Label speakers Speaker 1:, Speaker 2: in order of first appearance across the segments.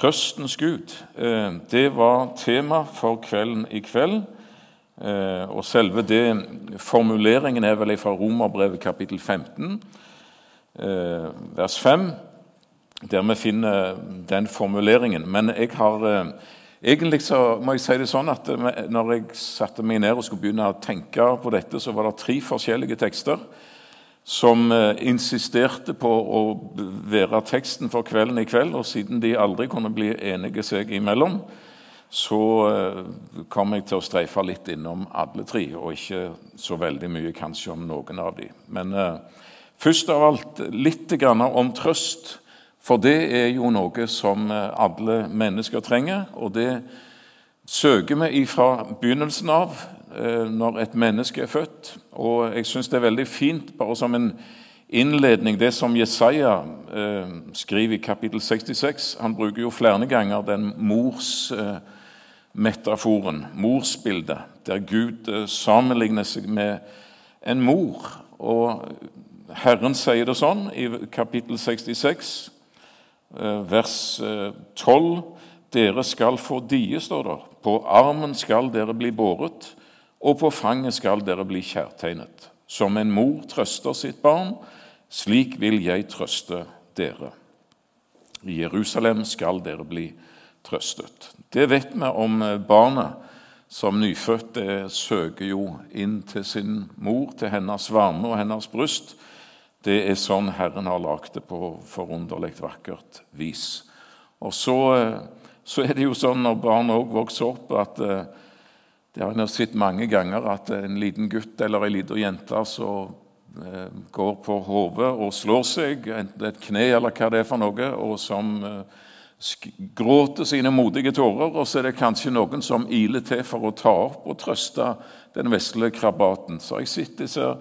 Speaker 1: Trøstens Gud. Eh, det var tema for kvelden i kveld. Eh, og selve det, Formuleringen er vel fra Romerbrevet kapittel 15, eh, vers 5, der vi finner den formuleringen. Men jeg har egentlig så må jeg si det sånn at når jeg satte meg ned og skulle begynne å tenke på dette, så var det tre forskjellige tekster som eh, insisterte på å være teksten for kvelden i kveld. Og siden de aldri kunne bli enige seg imellom, så eh, kom jeg til å streife litt innom alle tre, og ikke så veldig mye kanskje om noen av dem. Men eh, først av alt litt om trøst. For det er jo noe som alle mennesker trenger, og det søker vi fra begynnelsen av. Eh, når et menneske er født. Og jeg syns det er veldig fint, bare som en innledning, det som Jesaja eh, skriver i kapittel 66. Han bruker jo flere ganger den morsmetaforen, eh, morsbildet, der Gud eh, sammenligner seg med en mor. Og Herren sier det sånn i kapittel 66, eh, vers 12. Eh, dere skal få die, står det. På armen skal dere bli båret og på fanget skal dere bli kjærtegnet. Som en mor trøster sitt barn, slik vil jeg trøste dere. I Jerusalem skal dere bli trøstet. Det vet vi om barnet som nyfødte søker jo inn til sin mor, til hennes varme og hennes bryst. Det er sånn Herren har lagd det på forunderlig vakkert vis. Og så, så, er det jo sånn når barn òg vokser opp, at eh, det har jeg sett mange ganger at en liten gutt eller ei lita jente som eh, går på hodet og slår seg, enten et kne eller hva det er for noe, og som eh, gråter sine modige tårer, og så er det kanskje noen som iler til for å ta opp og trøste den vesle krabaten. Så jeg sitter disse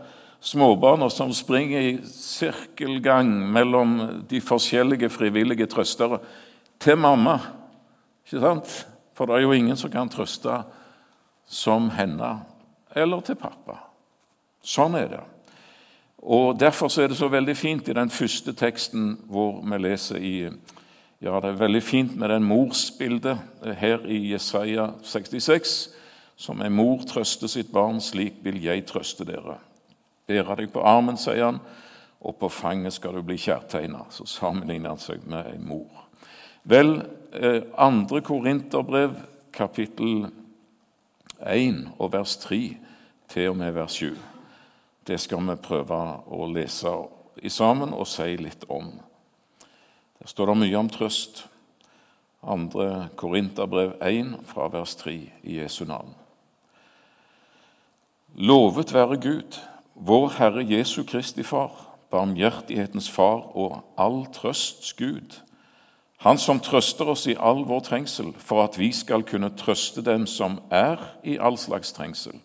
Speaker 1: småbarna som springer i sirkelgang mellom de forskjellige frivillige trøstere til mamma. Ikke sant? For det er jo ingen som kan trøste som henne eller til pappa. Sånn er det. Og Derfor er det så veldig fint i den første teksten hvor vi leser i ja, Det er veldig fint med den morsbildet her i Jesaja 66. Som en mor trøster sitt barn, slik vil jeg trøste dere. Bære deg på armen, sier han, og på fanget skal du bli kjærtegna. Så sammenligner han seg med en mor. Vel, eh, andre Korinterbrev, kapittel 1 og vers 3 til og med vers 7. Det skal vi prøve å lese i sammen og si litt om. Der står det mye om trøst. Andre Korinterbrev 1 fra vers 3 i Jesu navn. Lovet være Gud, vår Herre Jesu Kristi Far, barmhjertighetens Far og all trøsts Gud han som trøster oss i all vår trengsel, for at vi skal kunne trøste dem som er i all slags trengsel,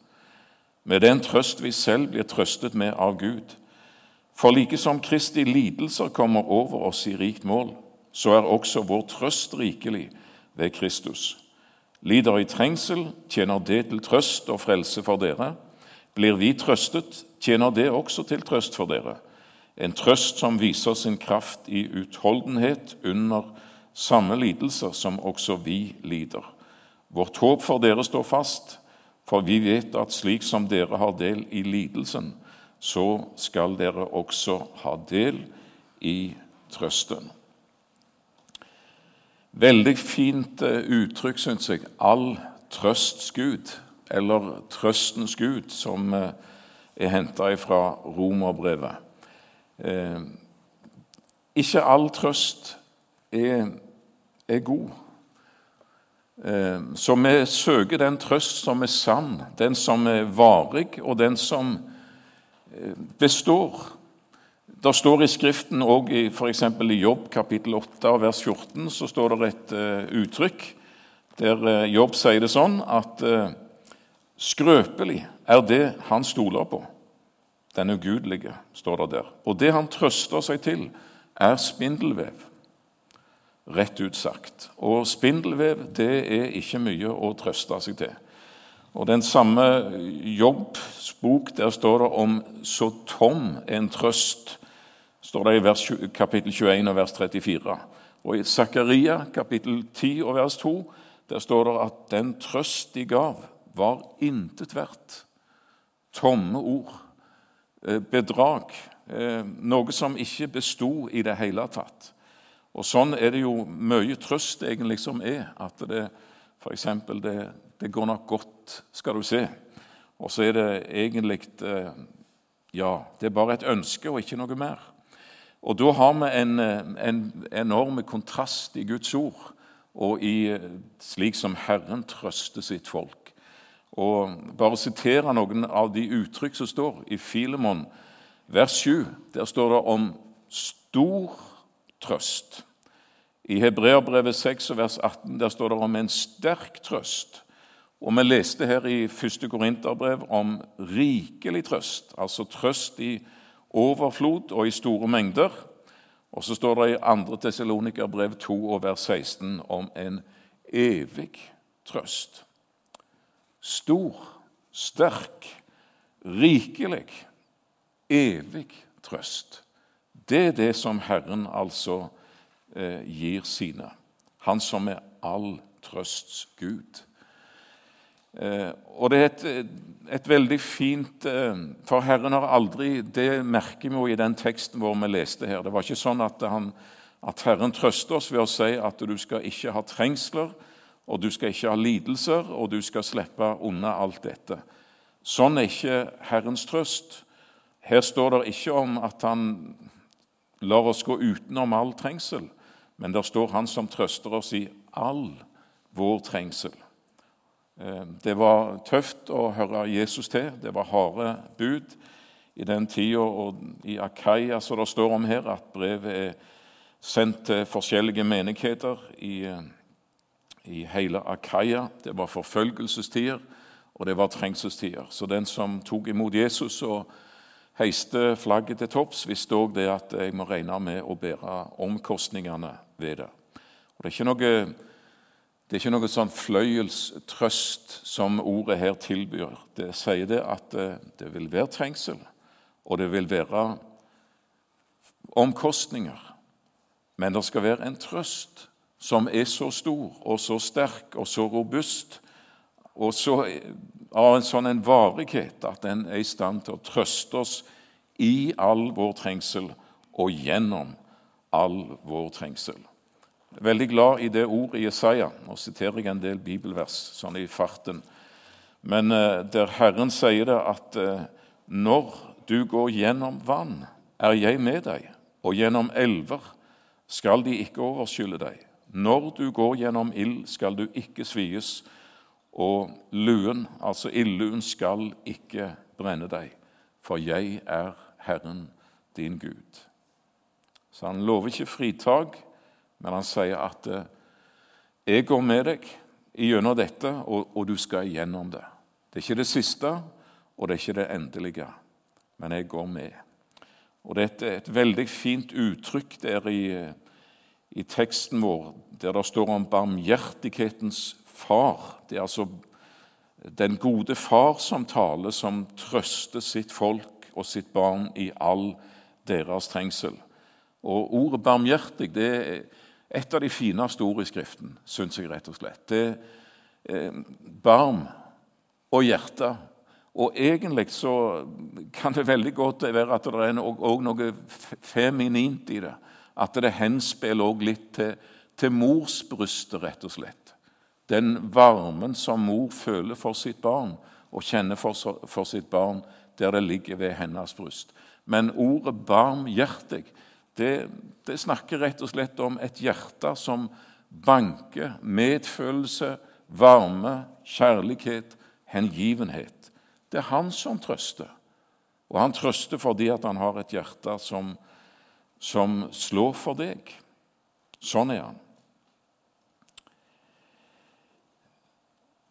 Speaker 1: med den trøst vi selv blir trøstet med av Gud. For like som Kristi lidelser kommer over oss i rikt mål, så er også vår trøst rikelig ved Kristus. Lider i trengsel, tjener det til trøst og frelse for dere. Blir vi trøstet, tjener det også til trøst for dere. En trøst som viser sin kraft i utholdenhet under samme lidelser som også vi lider. Vårt håp for dere står fast, for vi vet at slik som dere har del i lidelsen, så skal dere også ha del i trøsten. Veldig fint eh, uttrykk, syns jeg. All trøsts Gud, eller trøstens Gud, som eh, er henta fra romerbrevet. Eh, ikke all trøst er, er god. Eh, så vi søker den trøst som er sann, den som er varig, og den som eh, består. Det står i Skriften òg f.eks. i Jobb kapittel 8 vers 14 så står det et uh, uttrykk der uh, Jobb sier det sånn at uh, skrøpelig er det han stoler på. Den ugudelige, står det der. Og det han trøster seg til, er spindelvev. Rett ut sagt. Og spindelvev det er ikke mye å trøste seg til. Og Den samme Jobbs bok, der står det om 'så tom en trøst', står det i vers, kapittel 21 og vers 34. Og I Zakaria kapittel 10 og vers 2 der står det at den trøst de gav, var intet verdt. Tomme ord. Eh, bedrag. Eh, noe som ikke besto i det hele tatt. Og Sånn er det jo mye trøst egentlig som er. At det f.eks. Det, det går nok godt, skal du se. Og så er det egentlig eh, Ja, det er bare et ønske og ikke noe mer. Og da har vi en, en enorm kontrast i Guds ord og i, slik som Herren trøster sitt folk. Og Bare sitere noen av de uttrykk som står i Filemon vers 7. Der står det om stor trøst. I Hebreabrevet 6 vers 18 der står det om en sterk trøst. Og vi leste her i 1. Korinterbrev om rikelig trøst, altså trøst i overflod og i store mengder. Og så står det i 2. Tessalonikerbrev 2 og vers 16 om en evig trøst. Stor, sterk, rikelig, evig trøst. Det er det som Herren altså eh, gir sine. Han som er all trøsts Gud. Eh, og det er et, et, veldig fint eh, For Herren har aldri Det merker vi jo i den teksten hvor vi leste her. Det var ikke sånn at, han, at Herren trøster oss ved å si at du skal ikke ha trengsler, og du skal ikke ha lidelser, og du skal slippe unna alt dette. Sånn er ikke Herrens trøst. Her står det ikke om at han lar oss gå utenom all trengsel, men der står Han som trøster oss i all vår trengsel. Eh, det var tøft å høre Jesus til. Det var harde bud i den tida. Og i Akaia, som det står om her, at brevet er sendt til forskjellige menigheter i, eh, i hele Akaia. Det var forfølgelsestider, og det var trengselstider. Så den som tok imot Jesus og heiste flagget til topps, visste òg det at jeg må regne med å bære omkostningene ved det. Og Det er ikke noe det er ikke noe sånn fløyelstrøst som ordet her tilbyr. Det sier det at eh, det vil være trengsel, og det vil være omkostninger. Men det skal være en trøst som er så stor og så sterk og så robust og så, av en sånn en varighet at den er i stand til å trøste oss i all vår trengsel og gjennom all vår trengsel veldig glad i det ordet i Jesaja. Nå siterer jeg en del bibelvers sånn i farten. Men eh, der Herren sier det at eh, når du går gjennom vann, er jeg med deg, og gjennom elver skal de ikke overskylle deg. Når du går gjennom ild, skal du ikke svies, og luen, altså ildluen, skal ikke brenne deg, for jeg er Herren din Gud. Så han lover ikke fritak men han sier at eh, 'jeg går med deg gjennom dette, og, og, du skal igjennom det'. Det er ikke det siste, og det er ikke det endelige, men jeg går med. Og Det er et, veldig fint uttrykk der i, i, teksten vår, der det står om barmhjertighetens far. Det er altså den gode far som taler, som trøster sitt folk og sitt barn i all deres trengsel. Og Ordet barmhjertig det er et av de fineste ord i Skriften, syns jeg rett og slett. Det er eh, barm og hjerte. Og egentlig så kan det veldig godt være at det er noe, feminint i det. At det henspiller også litt til, til morsbrystet, rett og slett. Den varmen som mor føler for sitt barn, og kjenner for, for sitt barn der det ligger ved hennes bryst. Men ordet barmhjertig det, det snakker rett og slett om et hjerte som banker medfølelse, varme, kjærlighet, hengivenhet. Det er han som trøster. Og han trøster fordi at han har et hjerte som, som slår for deg. Sånn er han.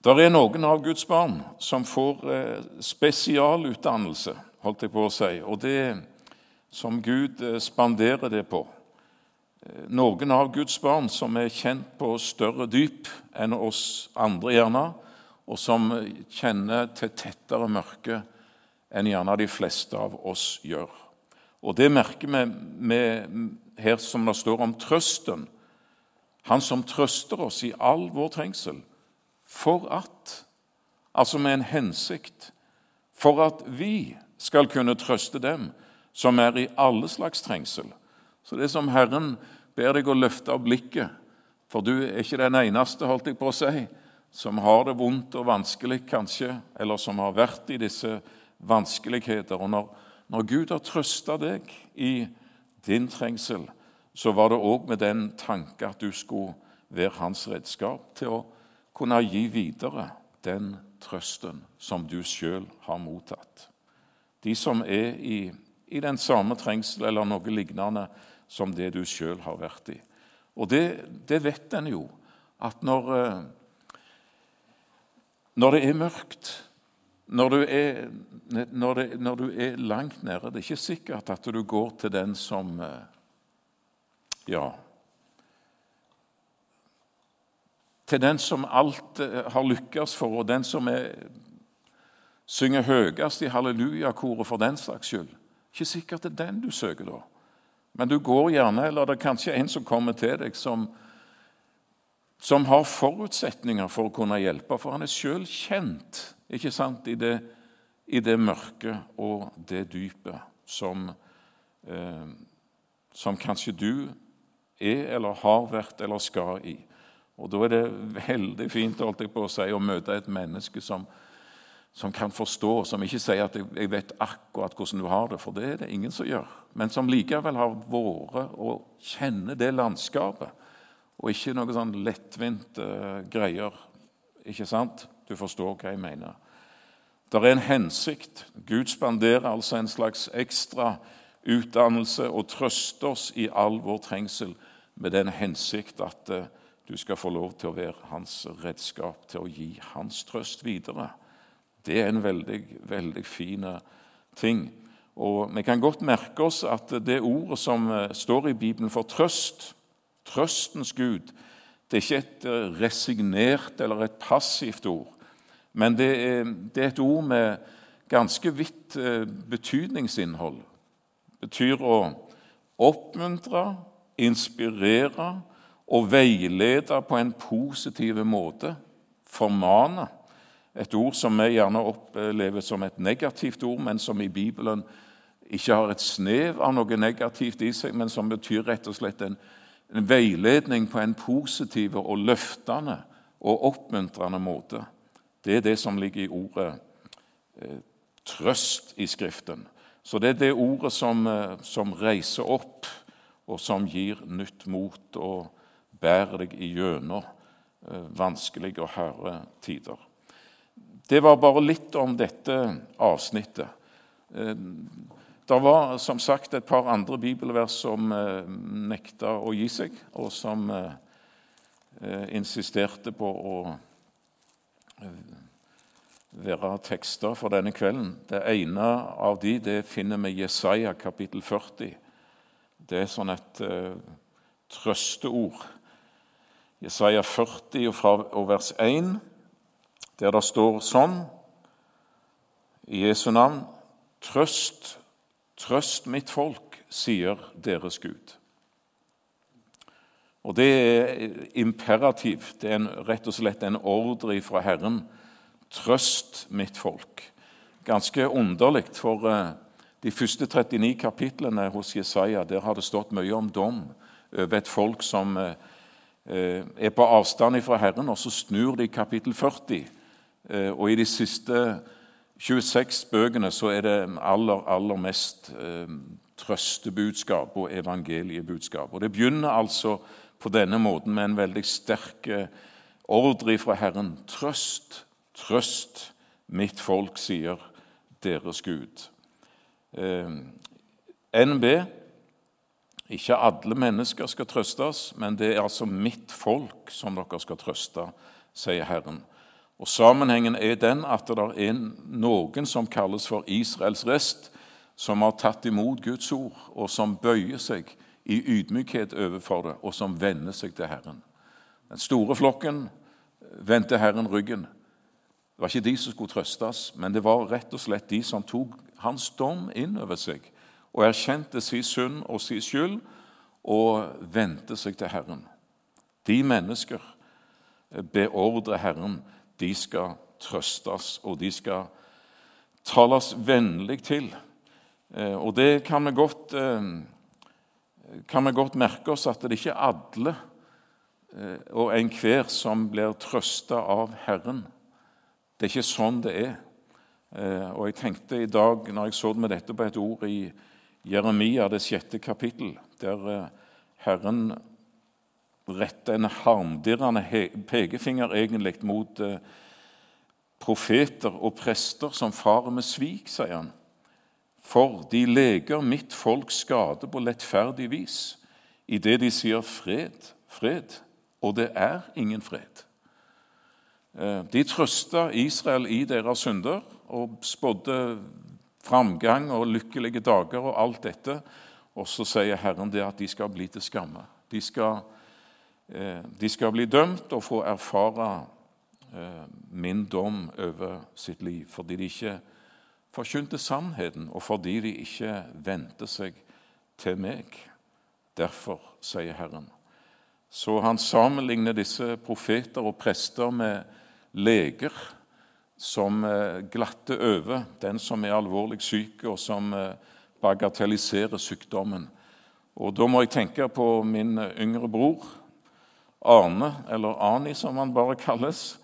Speaker 1: Det er noen av Guds barn som får eh, spesialutdannelse, holdt jeg på å si. og det som Gud eh, spanderer det på. Eh, noen av Guds barn som er kjent på større dyp enn oss andre, gjerne, og som kjenner til tettere mørke enn gjerne de fleste av oss gjør. Og Det merker vi med, her som det står om trøsten. Han som trøster oss i all vår trengsel, for at Altså med en hensikt. For at vi skal kunne trøste dem som er i alle slags trengsel. Så det som Herren ber deg å løfte av blikket, for du er ikke den eneste, holdt jeg på å si, som har det vondt og vanskelig, kanskje, eller som har vært i disse vanskeligheter. Og når, når Gud har trøsta deg i din trengsel, så var det òg med den tanke at du skulle være hans redskap til å kunne gi videre den trøsten som du sjøl har mottatt. De som er i, i den samme trengsel eller noe lignende som det du sjøl har vært i. Og det, det vet en jo, at når eh, når det er mørkt, når du er, når, det, når du er, langt nede Det er ikke sikkert at du går til den som eh, Ja Til den som alt eh, har lykkes for, og den som er, synger høyest i hallelujakoret for den slags skyld. Ikke sikkert det er den du søker da. Men du går gjerne, eller det er kanskje en som kommer til deg, som, som har forutsetninger for å kunne hjelpe, for han er sjøl kjent ikke sant, i det, i det mørke og det dypet som, eh, som kanskje du er eller har vært eller skal i. Og Da er det veldig fint holdt jeg på å si, å møte et menneske som, som kan forstå, som ikke sier at jeg, vet akkurat hvordan du har det, for det er det ingen som gjør, men som likevel har vært og kjenner det landskapet og ikke noe sånn lettvint uh, greier. Ikke sant? Du forstår hva jeg mener. Det er en hensikt. Gud spanderer altså en slags ekstra utdannelse og trøster oss i all vår trengsel med den hensikt at uh, du skal få lov til å være hans redskap til å gi hans trøst videre. Det er en veldig, veldig fin ting. Og Vi kan godt merke oss at det ordet som eh, står i Bibelen for trøst, Trøstens Gud. Det er ikke et eh, resignert eller et passivt ord, men det er, det er et ord med ganske vidt eh, betydningsinnhold. Det betyr å oppmuntre, inspirere og veilede på en positiv måte. Formane. Et ord som vi gjerne opplever som et negativt ord, men som i Bibelen ikke har et snev av noe negativt i seg, men som betyr rett og slett en en veiledning på en positiv og løftende og oppmuntrende måte. Det er det som ligger i ordet eh, trøst i Skriften. Så det er det ordet som, eh, som, reiser opp, og som gir nytt mot og bærer deg igjennom eh, vanskelige og harde tider. Det var bare litt om dette avsnittet. Eh, det var som sagt et par andre bibelvers som eh, nekta å gi seg, og som insisterte på å være tekster for denne kvelden. Det ene av de det finner vi i Jesaja kapittel 40. Det er sånn et uh, trøsteord. Jesaja 40 og, vers 1, der det står sånn i Jesu navn Trøst Trøst mitt folk, sier deres Gud. Og Det er imperativ. Det er en, rett og slett en ordre fra Herren. Trøst mitt folk. Ganske underlig, for uh, de første 39 kapitlene hos Jesaja der har det stått mye om dom over et folk som uh, er på avstand fra Herren, og så snur de kapittel 40. Uh, og i de siste 26 bøkene så er det aller, aller mest eh, trøstebudskap og evangeliebudskap. Og Det begynner altså på denne måten med en veldig sterk eh, ordre fra Herren. Trøst, trøst mitt folk, sier deres Gud. Eh, NB ikke alle mennesker skal trøstes, men det er altså mitt folk som dere skal trøste, sier Herren. Og Sammenhengen er den at det er noen som kalles for Israels rest, som har tatt imot Guds ord, og som bøyer seg i ydmykhet overfor det, og som vender seg til Herren. Den store flokken vendte Herren ryggen. Det var ikke de som skulle trøstes, men det var rett og slett de som tok hans dom inn over seg og erkjente sin synd og sin skyld og vendte seg til Herren. De mennesker beordrer Herren, de skal trøstes, og de skal tales vennlig til. Eh, og det kan vi godt, eh, kan vi godt merke oss at det ikke er alle eh, og enhver som blir trøsta av Herren. Det er ikke sånn det er. Og jeg tenkte i dag, når jeg så med dette på et ord i Jeremia, det sjette kapittel, der Herren retter en harmdirrende pekefinger egentlig mot profeter og prester som farer med svik, sier han. For de leger mitt folks skade på lettferdig vis idet de sier fred, fred, og det er ingen fred. Eh, de trøsta Israel i deres synder og spådde framgang og lykkelige dager og alt dette. Og så sier Herren det at de skal bli til skamme. De skal, eh, de skal bli dømt og få erfare eh, min dom over sitt liv fordi de ikke forkynte sannheten, og fordi de ikke vendte seg til meg. Derfor, sier Herren. Så han sammenligner disse profeter og prester med leger som eh, glatter over den som er alvorlig syk, og som eh, bagatelliserer sykdommen. Og Da må jeg tenke på min yngre bror, Arne, eller Ani som han bare kalles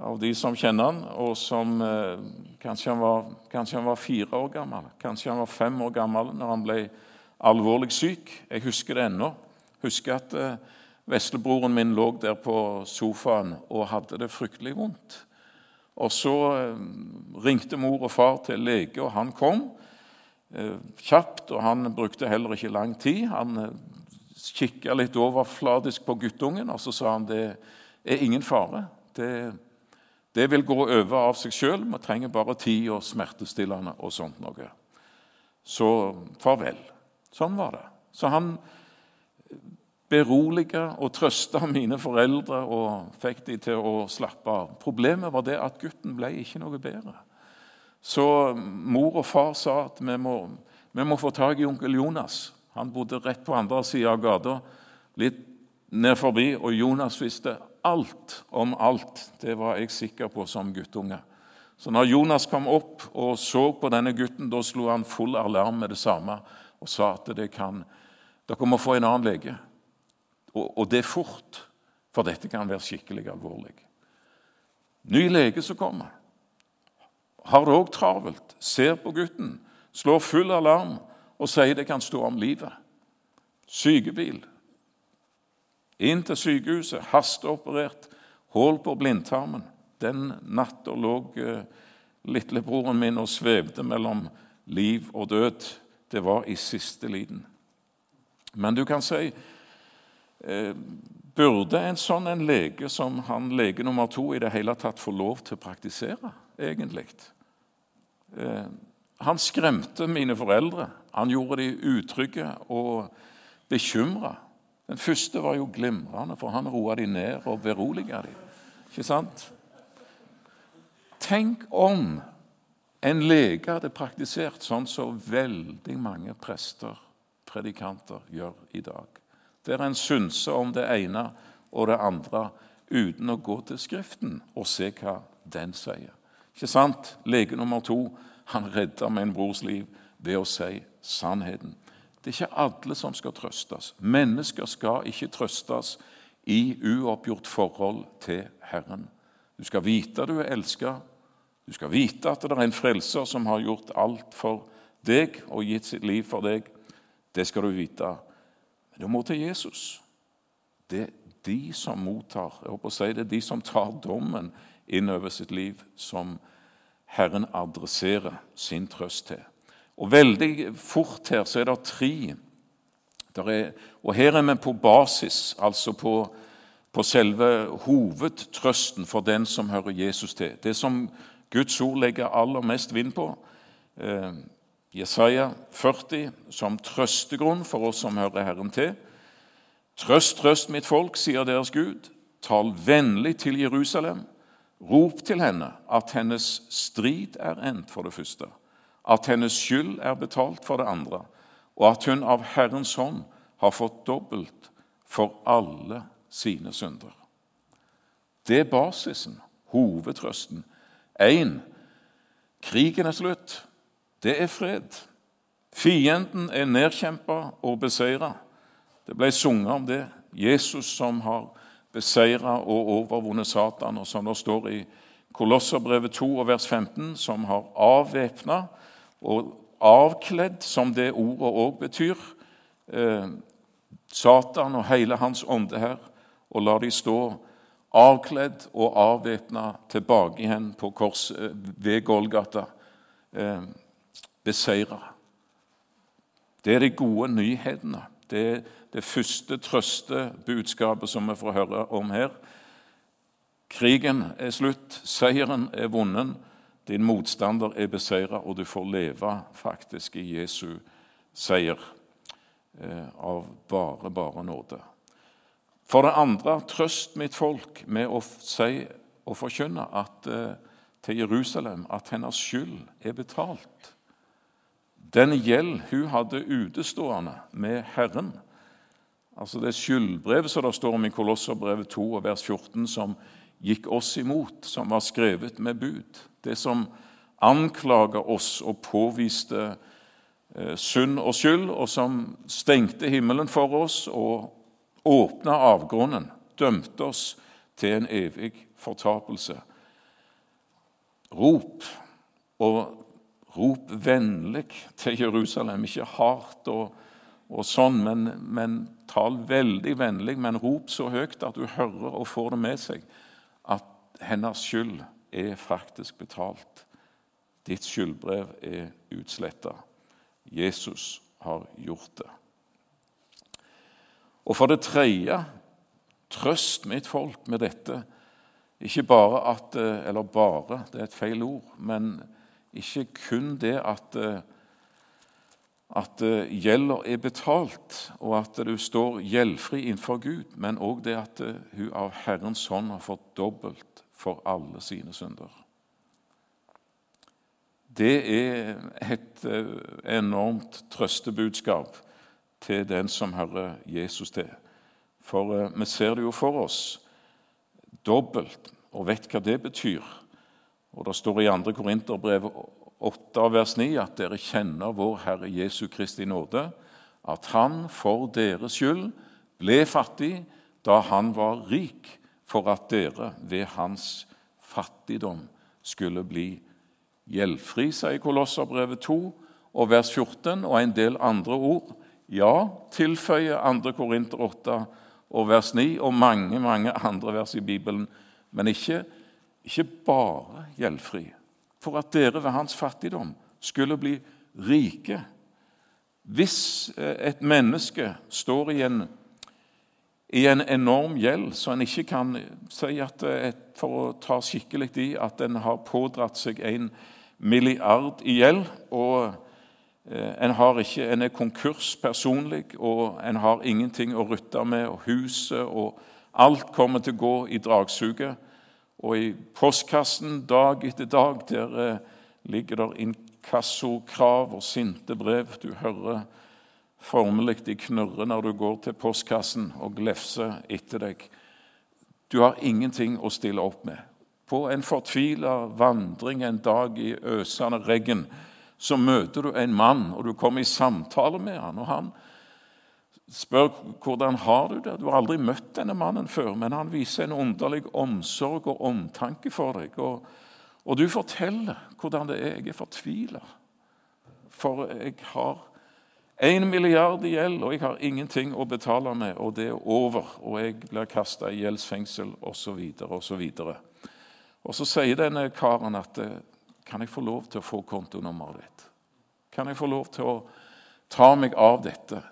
Speaker 1: av de som kjenner han, og som eh, kanskje, han var, kanskje, han var, fire år gammel, kanskje han var fem år gammel når han ble alvorlig syk. Jeg husker det ennå. Husker at eh, veslebroren min lå der på sofaen og hadde det fryktelig vondt. Og Så eh, ringte mor og far til lege, og han kom eh, kjapt. og Han brukte heller ikke lang tid. Han eh, kikka litt overfladisk på guttungen, og så sa han det er ingen fare. Det det vil gå over av seg sjøl. Vi trenger bare tid og smertestillende og sånt noe. Så farvel. Sånn var det. Så han beroliga og trøsta mine foreldre og fikk de til å slappe av. Problemet var det at gutten ble ikke noe bedre. Så mor og far sa at vi må, vi må få tak i onkel Jonas. Han bodde rett på andre sida av gata, litt ned forbi, og Jonas visste alt om alt. Det var jeg sikker på som guttunge. Så når Jonas kom opp og så på denne gutten, da slo han full alarm med det samme og sa at det kan, dere må få en annen lege. Og, og det er fort, for dette kan være skikkelig alvorlig. Ny lege som kommer, har det òg travelt, ser på gutten, slår full alarm og sier det kan stå om livet. Sykebil, inn til sykehuset, hasteoperert, hull på blindtarmen. Den natta lå eh, lillebroren min og svevde mellom liv og død. Det var i siste liten. Men du kan si Burde en sånn en lege som han lege nummer to i det hele tatt få lov til å praktisere, egentlig? Eh, han skremte mine foreldre. Han gjorde de utrygge og bekymra. Den første var jo glimrende, for han roa de ned og beroliga de. Ikke sant? Tenk om en lege hadde praktisert sånn som veldig mange prester, predikanter, gjør i dag. Der en synser om det ene og det andre uten å gå til Skriften og se hva den sier. Ikke sant? Lege nummer to han redda min brors liv ved å si sannheten. Det er ikke alle som skal trøstes. Mennesker skal ikke trøstes i uoppgjort forhold til Herren. Du skal vite du er elska. Du skal vite at det er en frelser som har gjort alt for deg og gitt sitt liv for deg. Det skal du vite. Du må til Jesus. Det er de som mottar jeg håper å si det er de som tar dommen inn over sitt liv, som Herren adresserer sin trøst til. Og Veldig fort her så er det tre. Er, og her er vi på basis, altså på, på selve hovedtrøsten for den som hører Jesus til. Det som Guds ord legger aller mest vind på. Jesaja 40 som trøstegrunn for oss som hører Herren til. Trøst, trøst, mitt folk, sier deres Gud. Tal vennlig til Jerusalem. Rop til henne at hennes strid er endt, for det første at hennes skyld er betalt for det andre, og at hun av Herrens hånd har fått dobbelt for alle sine synder. Det er basisen, hovedtrøsten. Én krigen er slutt. Det er fred. Fienden er nedkjempa og beseira. Det ble sunget om det. Jesus som har beseira og overvunnet Satan, og som det står i Kolosserbrevet 2 og vers 15, som har avvæpna og avkledd, som det ordet òg betyr, eh, Satan og hele hans ånde her, og la de stå avkledd og avvæpna tilbake igjen på korset eh, ved Golgata, eh, beseira. Det er de gode nyhetene. Det er det første trøstebudskapet som vi får høre om her. Krigen er slutt, seieren er vunnet, din motstander er beseira, og du får leve faktisk i Jesu seier eh, av bare, bare nåde. For det andre, trøst mitt folk med å si og forkynne at, eh, til Jerusalem at hennes skyld er betalt. Den gjeld hun hadde utestående med Herren, altså det skyldbrevet som det står om i Kolosserbrevet 2 og vers 14, som gikk oss imot, som var skrevet med bud, det som anklaga oss og påviste eh, synd og skyld, og som stengte himmelen for oss og åpna avgrunnen, dømte oss til en evig fortapelse. Rop, og rop vennlig til Jerusalem, ikke hardt og, og sånn, men, men tal veldig vennlig, men rop så høyt at du hører og får det med seg at hennes skyld er faktisk betalt. Ditt skyldbrev er utsletta. Jesus har gjort det. Og for det tredje, trøst mitt folk med dette. Ikke bare at eh, Eller bare, det er et feil ord. Men ikke kun det at, eh, at gjelder er betalt, og at du står gjeldfri innenfor Gud, men òg det at hun av Herrens hånd har fått dobbelt for alle sine synder. Det er et enormt trøstebudskap til den som hører Jesus til. For eh, vi ser det jo for oss dobbelt og vet hva det betyr. Og Det står i 2. Korinterbrev 8, vers 9 at dere kjenner vår Herre Jesu Kristi nåde, at Han for deres skyld ble fattig da Han var rik, for at dere ved Hans fattigdom skulle bli gjeldfri, sier Kolosserbrevet 2 og vers 14, og en del andre ord. Ja, tilføyer 2. Korinter 8 og vers 9 og mange mange andre vers i Bibelen, men ikke, ikke bare gjeldfri. For at dere ved hans fattigdom skulle bli rike. Hvis eh, et menneske står i en, i en enorm gjeld, så en ikke kan si at eh, for å ta skikkelig i at en har pådratt seg en milliard i gjeld og Eh, en, ikke, en, er konkurs personlig, og en har ingenting å rutte med. og Huset og alt kommer til å gå i dragsuget. Og i postkassen dag etter dag der eh, ligger der inkassokrav og sinte brev. Du hører formelig de knurre når du går til postkassen og glefser etter deg. Du har ingenting å stille opp med. På en fortvila vandring en dag i øsende regn så møter du en mann, og du kommer i samtale med han, og han spør hvordan har du det. Du har aldri møtt denne mannen før, men han viser en underlig omsorg og omtanke for deg. Og, og du forteller hvordan det er. Jeg er fortvila, for jeg har én milliard i gjeld, og jeg har ingenting å betale med, og det er over, og jeg blir kasta i gjeldsfengsel, osv., osv. Og så sier denne karen at kan jeg få lov til å få kontonummeret ditt? Kan jeg få lov til å ta meg av dette?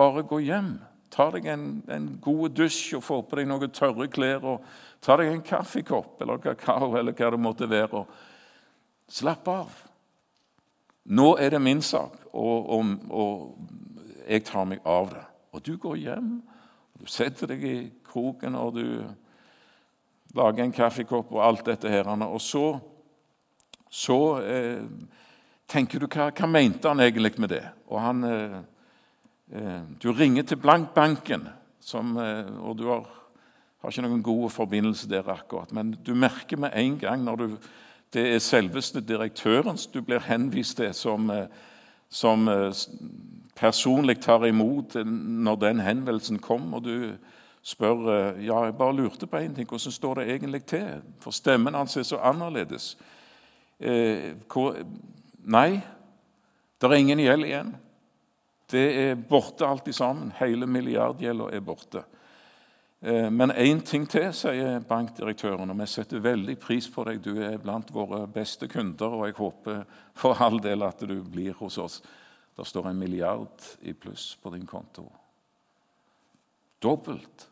Speaker 1: Bare gå hjem. Ta deg en, en god dusj og få på deg noen tørre klær. og Ta deg en kaffekopp eller kakao eller hva det måtte være. og Slapp av. Nå er det min sak, og, og, og jeg tar meg av det. Og du går hjem, og du setter deg i kroken og du lager en kaffekopp og alt dette her. Og så så eh, tenker du hva, hva mente han egentlig med det? Og han, eh, Du ringer til Blankbanken, eh, og du har Har ikke noen god forbindelse der akkurat. Men du merker med en gang når du, det er selveste direktøren du blir henvist til, som, eh, som eh, personlig tar imot når den henvendelsen kom, og du spør ja, jeg bare lurte på én ting. Hvordan står det egentlig til? For stemmen hans er så annerledes. Eh, hvor, nei, det er ingen gjeld igjen. Det er borte alt sammen. Hele milliardgjelda er borte. Eh, men én ting til, sier bankdirektøren, og vi setter veldig pris på deg. Du er blant våre beste kunder, og jeg håper for all del at du blir hos oss. Det står en milliard i pluss på din konto. Dobbelt.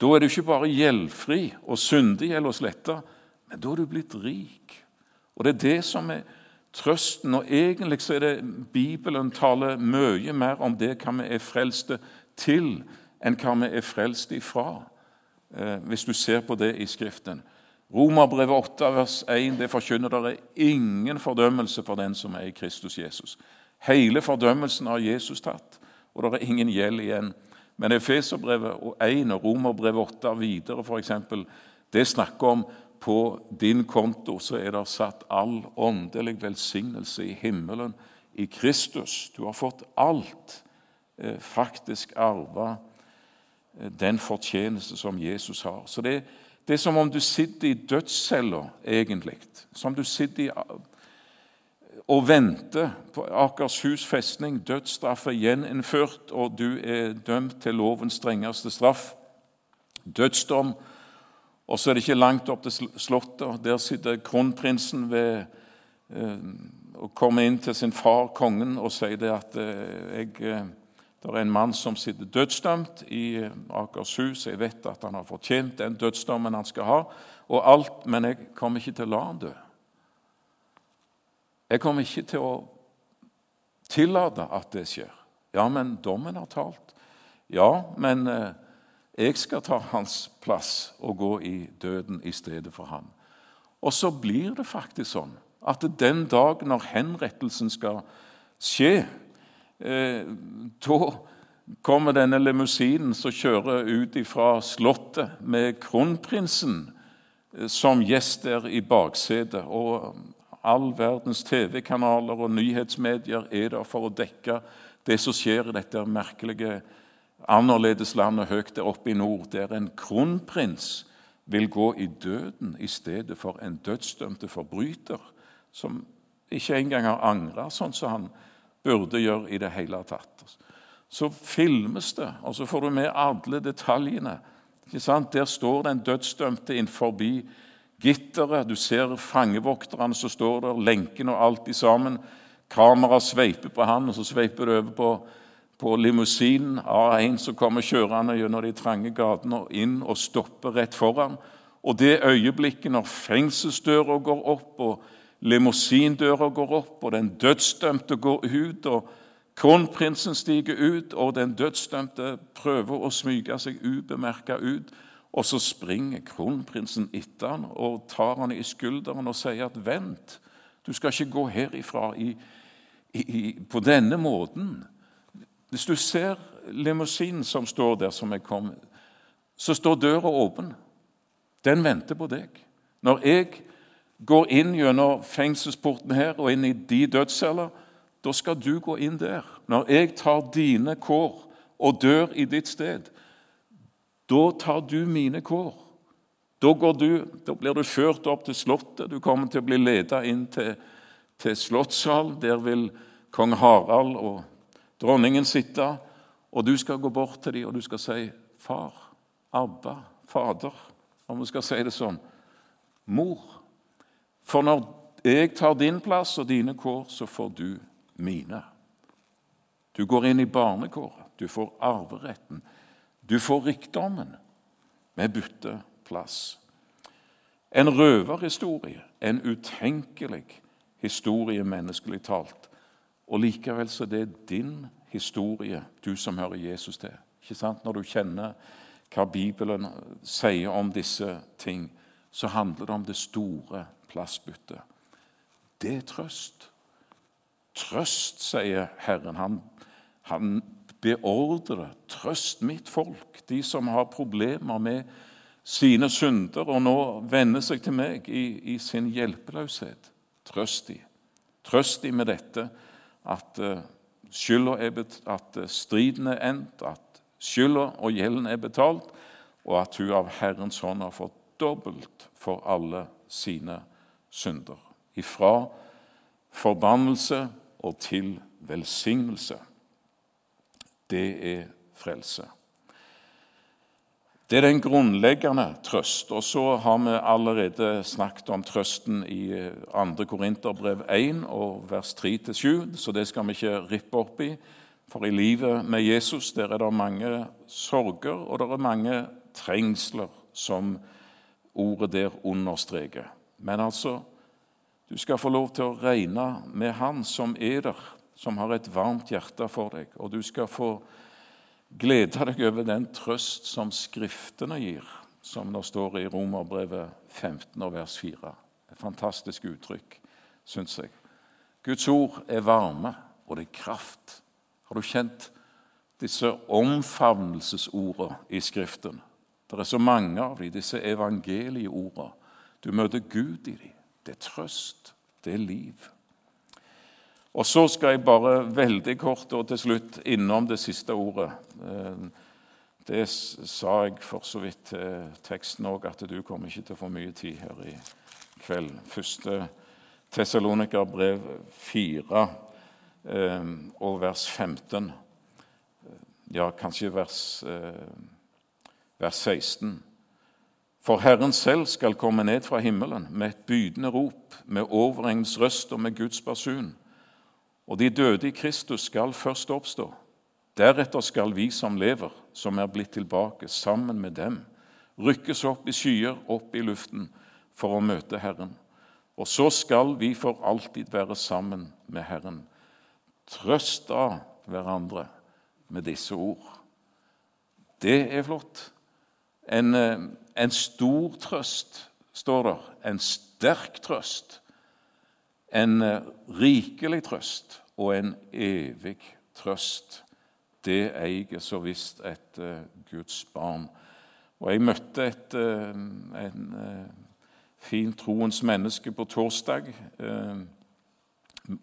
Speaker 1: Da er du ikke bare gjeldfri og syndig eller sletta, men da er du blitt rik. Og Det er det som er trøsten. Og egentlig så er det Bibelen taler mye mer om det hva vi er frelste til, enn hva vi er frelst ifra, eh, hvis du ser på det i Skriften. Romerbrevet 8, vers 1, det forkynner det er ingen fordømmelse for den som er i Kristus Jesus. Hele fordømmelsen har Jesus tatt, og det er ingen gjeld igjen. Men Efeserbrevet 1 og Romerbrevet 8 videre, f.eks., det snakker om på din konto så er det satt all åndelig velsignelse i himmelen i Kristus. Du har fått alt, eh, faktisk arva eh, den fortjeneste som Jesus har. Så det, det, er som om du sitter i dødscella, egentlig. Som du sitter i og venter på Akershus festning. Dødsstraff er gjeninnført, og du er dømt til lovens strengeste straff. Dødsdom og så er det ikke langt opp til Slottet. Der sitter kronprinsen ved, eh, og kommer inn til sin far, kongen, og sier det at eh, jeg, eh, det er en mann som sitter dødsdømt i Akershus. Jeg vet at han har fortjent den dødsdommen han skal ha, og alt, men jeg kommer ikke til å la han dø. Jeg kommer ikke til å tillate at det skjer. Ja, men dommen har talt. Ja, men eh, jeg skal ta hans plass og gå i døden i stedet for ham. Og så blir det faktisk sånn at den dag når henrettelsen skal skje, eh, da kommer denne limousinen som kjører ut fra Slottet med kronprinsen eh, som gjest der i baksetet. Og all verdens TV-kanaler og nyhetsmedier er der for å dekke det som skjer i dette merkelige annerledes landet høyt der oppe i nord, der en kronprins vil gå i døden i stedet for en dødsdømte forbryter som ikke engang har angra sånn som han burde gjøre i det hele tatt. Så filmes det, og så får du med alle detaljene. Der står den dødsdømte innenfor gitteret. Du ser fangevokterne som står der, lenkene og alt i sammen. Kameraet sveiper på han, og så sveiper det over på på limousinen av en som kommer kjørende gjennom de trange gatene og inn og stopper rett foran. Og det øyeblikket når fengselsdøra går opp, og limousindøra går opp, og den dødsdømte går ut, og kronprinsen stiger ut, og den dødsdømte prøver å smyge seg ubemerka ut, og så springer kronprinsen etter han og tar han i skulderen og sier at 'vent, du skal ikke gå herifra i, i, på denne måten'. Hvis du ser limousinen som står der, som jeg kom, så står døra åpen. Den venter på deg. Når jeg går inn gjennom fengselsporten her og inn i de dødsceller, da skal du gå inn der. Når jeg tar dine kår og dør i ditt sted, da tar du mine kår. Da, du, da blir du ført opp til Slottet. Du kommer til å bli ledet inn til, til Slottssalen. Der vil kong Harald og dronningen sitte, og du skal gå bort til dem og du skal si 'Far', 'Abba', 'Fader', om du skal si det sånn. Mor. For når jeg tar din plass og dine kår, så får du mine. Du går inn i barnekåret, du får arveretten, du får rikdommen. Vi bytter plass. En røverhistorie, en utenkelig historie menneskelig talt. Og likevel så det er din historie, du som hører Jesus til. Ikke sant? Når du kjenner hva Bibelen sier om disse ting, så handler det om det store plassbyttet. Det er trøst. Trøst, sier Herren. Han, han beordrer trøst mitt folk, de som har problemer med sine synder og nå vender seg til meg i, i sin hjelpeløshet. Trøst de. Trøst de med dette at uh, skylda er at striden er endt, at skylda og gjelden er betalt, og at hun av Herrens hånd har fått dobbelt for alle sine synder. Ifra forbannelse og til velsignelse. Det er frelse. Det er den grunnleggende trøst. Og så har vi allerede snakket om trøsten i 2. Korinterbrev 1 og vers 3-7, så det skal vi ikke rippe opp i. For i livet med Jesus der er det mange sorger, og det er mange trengsler, som ordet der understreker. Men altså, du skal få lov til å regne med Han som er der, som har et varmt hjerte for deg, og du skal få glede deg over den trøst som Skriftene gir, som det står i Romerbrevet 15 og vers 4. Et fantastisk uttrykk, syns jeg. Guds ord er varme, og det er kraft. Har du kjent disse omfavnelsesordene i Skriften? Det er så mange av dem, disse evangelieordene. Du møter Gud i dem. Det er trøst. Det er liv. Og Så skal jeg bare veldig kort og til slutt innom det siste ordet. Eh, det sa jeg for så vidt til teksten òg, at du kommer ikke til å få mye tid her i kveld. Første Tessaloniker brev 4 eh, og vers 15. Ja, kanskje vers, eh, vers 16. For Herren selv skal komme ned fra himmelen med et bydende rop, med overengs røst og med Guds basun og de døde i Kristus skal først oppstå. Deretter skal vi som lever, som er blitt tilbake, sammen med dem, rykkes opp i skyer, opp i luften, for å møte Herren. Og så skal vi for alltid være sammen med Herren. Trøst av hverandre med disse ord. Det er flott. En, eh, en stor trøst, står der. En sterk trøst en eh, rikelig trøst og en evig trøst. Det eier så visst et uh, Guds barn. Og Jeg møtte et uh, en fint troens menneske på torsdag.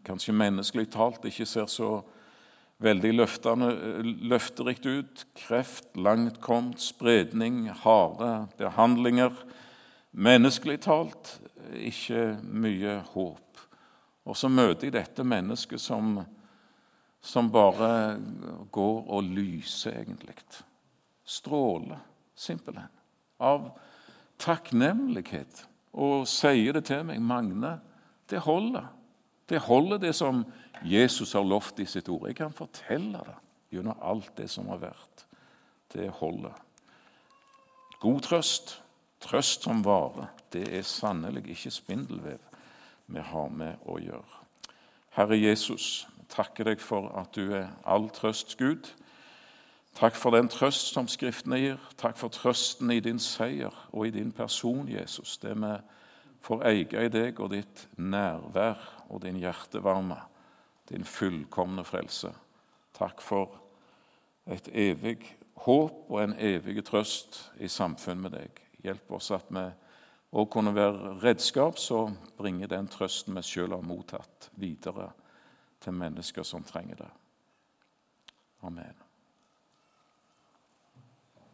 Speaker 1: kanskje menneskelig talt ikke ser så veldig løftende, løfterikt ut. Kreft, langt kommet, spredning, harde behandlinger. Menneskelig talt ikke mye håp. Og så møter jeg dette mennesket som, som bare går og lyser, egentlig. Stråler, simpelthen. Av takknemlighet. Og sier det til meg. 'Magne, det holder.' Det holder, det som Jesus har lovt i sitt ord. Jeg kan fortelle det gjennom alt det som har vært. Det holder. God trøst, trøst som varer, det er sannelig ikke spindelvev vi har med å gjøre. Herre Jesus, takker deg for at du er all trøsts Gud. Takk for den trøst som Skriftene gir. Takk for trøsten i din seier og i din person, Jesus. Det vi får eie i deg og ditt nærvær og din hjertevarme, din fullkomne frelse. Takk for et evig håp og en evig trøst i samfunn med deg. Hjelp oss at vi og kunne være redskap som bringer den trøsten vi sjøl har mottatt, videre til mennesker som trenger det. Amen.